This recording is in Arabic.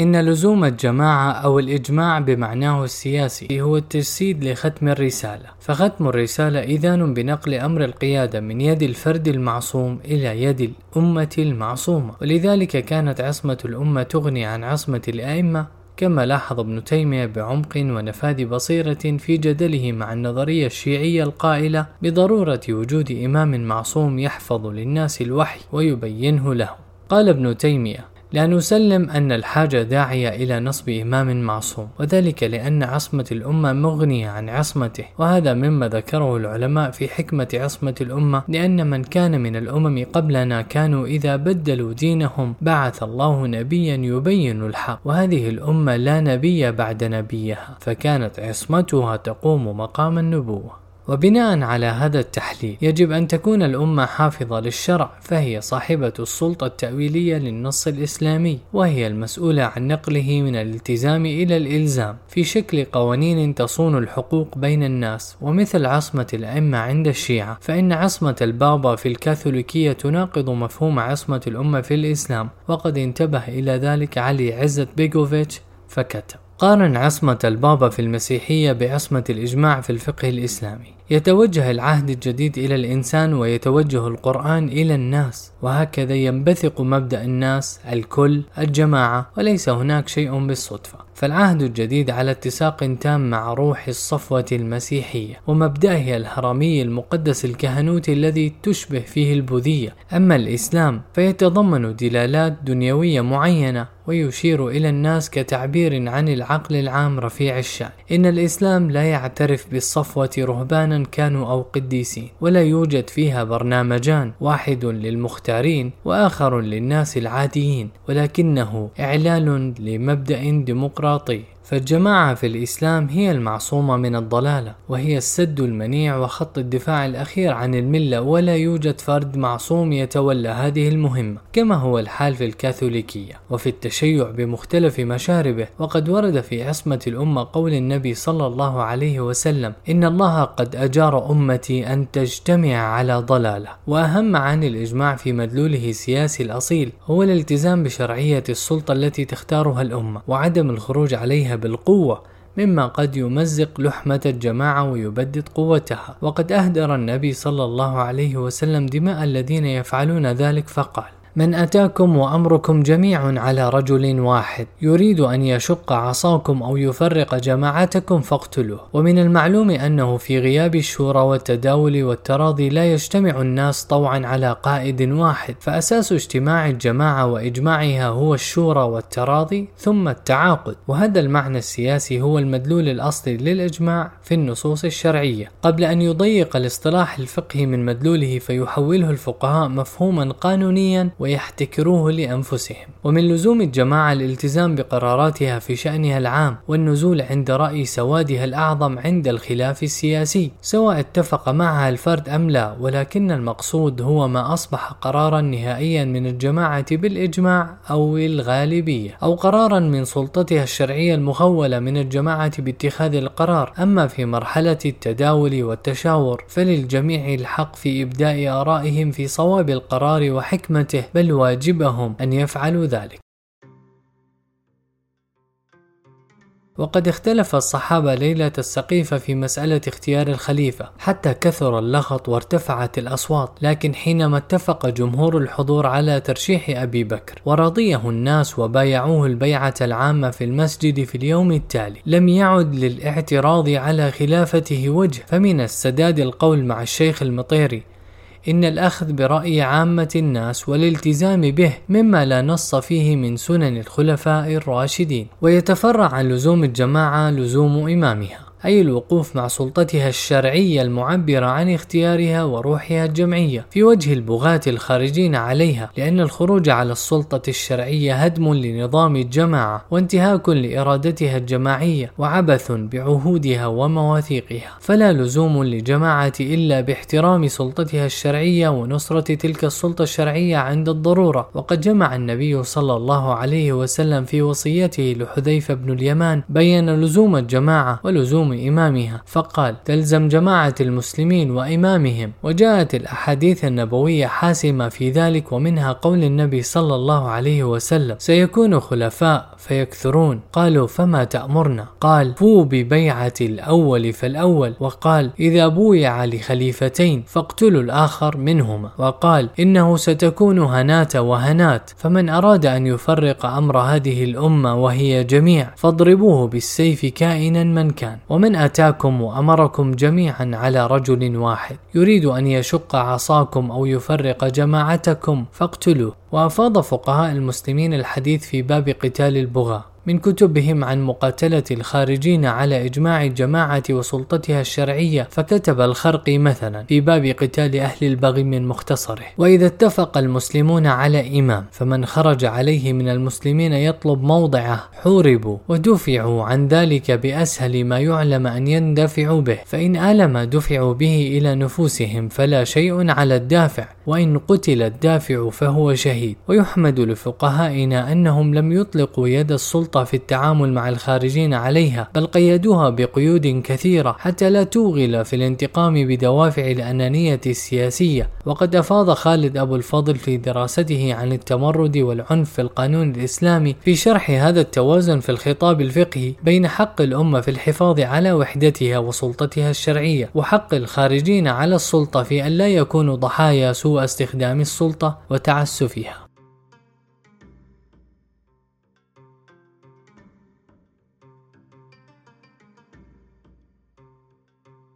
إن لزوم الجماعة أو الإجماع بمعناه السياسي هو التجسيد لختم الرسالة، فختم الرسالة إذان بنقل أمر القيادة من يد الفرد المعصوم إلى يد الأمة المعصومة، ولذلك كانت عصمة الأمة تغني عن عصمة الأئمة كما لاحظ ابن تيمية بعمق ونفاذ بصيرة في جدله مع النظرية الشيعية القائلة بضرورة وجود إمام معصوم يحفظ للناس الوحي ويبينه لهم. قال ابن تيمية: لا نسلم أن الحاجة داعية إلى نصب إمام معصوم وذلك لأن عصمة الأمة مغنية عن عصمته وهذا مما ذكره العلماء في حكمة عصمة الأمة لأن من كان من الأمم قبلنا كانوا إذا بدلوا دينهم بعث الله نبيا يبين الحق وهذه الأمة لا نبي بعد نبيها فكانت عصمتها تقوم مقام النبوة. وبناء على هذا التحليل يجب أن تكون الأمة حافظة للشرع فهي صاحبة السلطة التأويلية للنص الإسلامي وهي المسؤولة عن نقله من الالتزام إلى الإلزام. في شكل قوانين تصون الحقوق بين الناس ومثل عصمة الأئمة عند الشيعة فإن عصمة البابا في الكاثوليكية تناقض مفهوم عصمة الأمة في الإسلام وقد انتبه إلى ذلك علي عزت بيغوفيتش فكتب قارن عصمة البابا في المسيحية بعصمة الإجماع في الفقه الإسلامي. يتوجه العهد الجديد إلى الإنسان ويتوجه القرآن إلى الناس وهكذا ينبثق مبدأ الناس الكل الجماعة وليس هناك شيء بالصدفة. فالعهد الجديد على اتساق تام مع روح الصفوة المسيحية ومبدأها الهرمي المقدس الكهنوتي الذي تشبه فيه البوذية. أما الإسلام فيتضمن دلالات دنيوية معينة ويشير إلى الناس كتعبير عن العقل العام رفيع الشأن. إن الإسلام لا يعترف بالصفوة رهبانا كانوا أو قديسين ولا يوجد فيها برنامجان واحد للمختارين وآخر للناس العاديين ولكنه إعلان لمبدأ ديمقراطي. فالجماعة في الإسلام هي المعصومة من الضلالة وهي السد المنيع وخط الدفاع الأخير عن الملة ولا يوجد فرد معصوم يتولى هذه المهمة كما هو الحال في الكاثوليكية وفي التشيع بمختلف مشاربه. وقد ورد في عصمة الأمة قول النبي صلى الله عليه وسلم إن الله قد أجار أمتي أن تجتمع على ضلالة وأهم معاني الإجماع في مدلوله السياسي الأصيل هو الالتزام بشرعية السلطة التي تختارها الأمة وعدم الخروج عليها بالقوة مما قد يمزق لحمة الجماعة ويبدد قوتها. وقد أهدر النبي صلى الله عليه وسلم دماء الذين يفعلون ذلك فقال من أتاكم وأمركم جميع على رجل واحد. يريد أن يشق عصاكم أو يفرق جماعتكم فاقتلوه. ومن المعلوم أنه في غياب الشورى والتداول والتراضي لا يجتمع الناس طوعا على قائد واحد. فأساس اجتماع الجماعة وإجماعها هو الشورى والتراضي ثم التعاقد. وهذا المعنى السياسي هو المدلول الأصلي للإجماع في النصوص الشرعية. قبل أن يضيق الاصطلاح الفقهي من مدلوله فيحوله الفقهاء مفهوما قانونيا ويحتكروه لأنفسهم. ومن لزوم الجماعة الالتزام بقراراتها في شأنها العام والنزول عند رأي سوادها الأعظم عند الخلاف السياسي سواء اتفق معها الفرد أم لا ولكن المقصود هو ما أصبح قرارا نهائيا من الجماعة بالإجماع أو الغالبية أو قرارا من سلطتها الشرعية المخولة من الجماعة باتخاذ القرار. أما في مرحلة التداول والتشاور فللجميع الحق في إبداء آرائهم في صواب القرار وحكمته بل واجبهم أن يفعلوا ذلك. وقد اختلف الصحابة ليلة السقيفة في مسألة اختيار الخليفة حتى كثر اللغط وارتفعت الأصوات لكن حينما اتفق جمهور الحضور على ترشيح أبي بكر ورضيه الناس وبايعوه البيعة العامة في المسجد في اليوم التالي لم يعد للاعتراض على خلافته وجه فمن السداد القول مع الشيخ المطيري إن الأخذ برأي عامة الناس والالتزام به مما لا نص فيه من سنن الخلفاء الراشدين ويتفرع عن لزوم الجماعة لزوم إمامها. أي الوقوف مع سلطتها الشرعية المعبرة عن اختيارها وروحها الجمعية في وجه البغاة الخارجين عليها لأن الخروج على السلطة الشرعية هدم لنظام الجماعة وانتهاك لإرادتها الجماعية وعبث بعهودها ومواثيقها. فلا لزوم للجماعة إلا باحترام سلطتها الشرعية ونصرة تلك السلطة الشرعية عند الضرورة. وقد جمع النبي صلى الله عليه وسلم في وصيته لحذيفة بن اليمان بين لزوم الجماعة ولزوم إمامها فقال تلزم جماعة المسلمين وإمامهم. وجاءت الأحاديث النبوية حاسمة في ذلك ومنها قول النبي صلى الله عليه وسلم سيكون خلفاء فيكثرون. قالوا فما تأمرنا؟ قال فو ببيعة الأول فالأول. وقال إذا بويع لخليفتين فاقتلوا الآخر منهما. وقال إنه ستكون هنات وهنات فمن أراد أن يفرق أمر هذه الأمة وهي جميع فاضربوه بالسيف كائنا من كان. ومن أتاكم وأمركم جميعا على رجل واحد. يريد أن يشق عصاكم أو يفرق جماعتكم فاقتلوه. وأفاض فقهاء المسلمين الحديث في باب قتال البغاة. من كتبهم عن مقاتلة الخارجين على إجماع الجماعة وسلطتها الشرعية فكتب الخرقي مثلا في باب قتال أهل البغي من مختصره. وإذا اتفق المسلمون على إمام فمن خرج عليه من المسلمين يطلب موضعه. حوربوا ودفعوا عن ذلك بأسهل ما يعلم أن يندفعوا به. فإن ألم دفعوا به إلى نفوسهم فلا شيء على الدافع. وإن قتل الدافع فهو شهيد. ويحمد لفقهائنا أنهم لم يطلقوا يد السلطة في التعامل مع الخارجين عليها بل قيدوها بقيود كثيرة حتى لا توغل في الانتقام بدوافع الأنانية السياسية. وقد أفاض خالد أبو الفضل في دراسته عن التمرد والعنف في القانون الإسلامي في شرح هذا التوازن في الخطاب الفقهي بين حق الأمة في الحفاظ على وحدتها وسلطتها الشرعية وحق الخارجين على السلطة في أن لا يكونوا ضحايا سوء استخدام السلطة وتعسفها.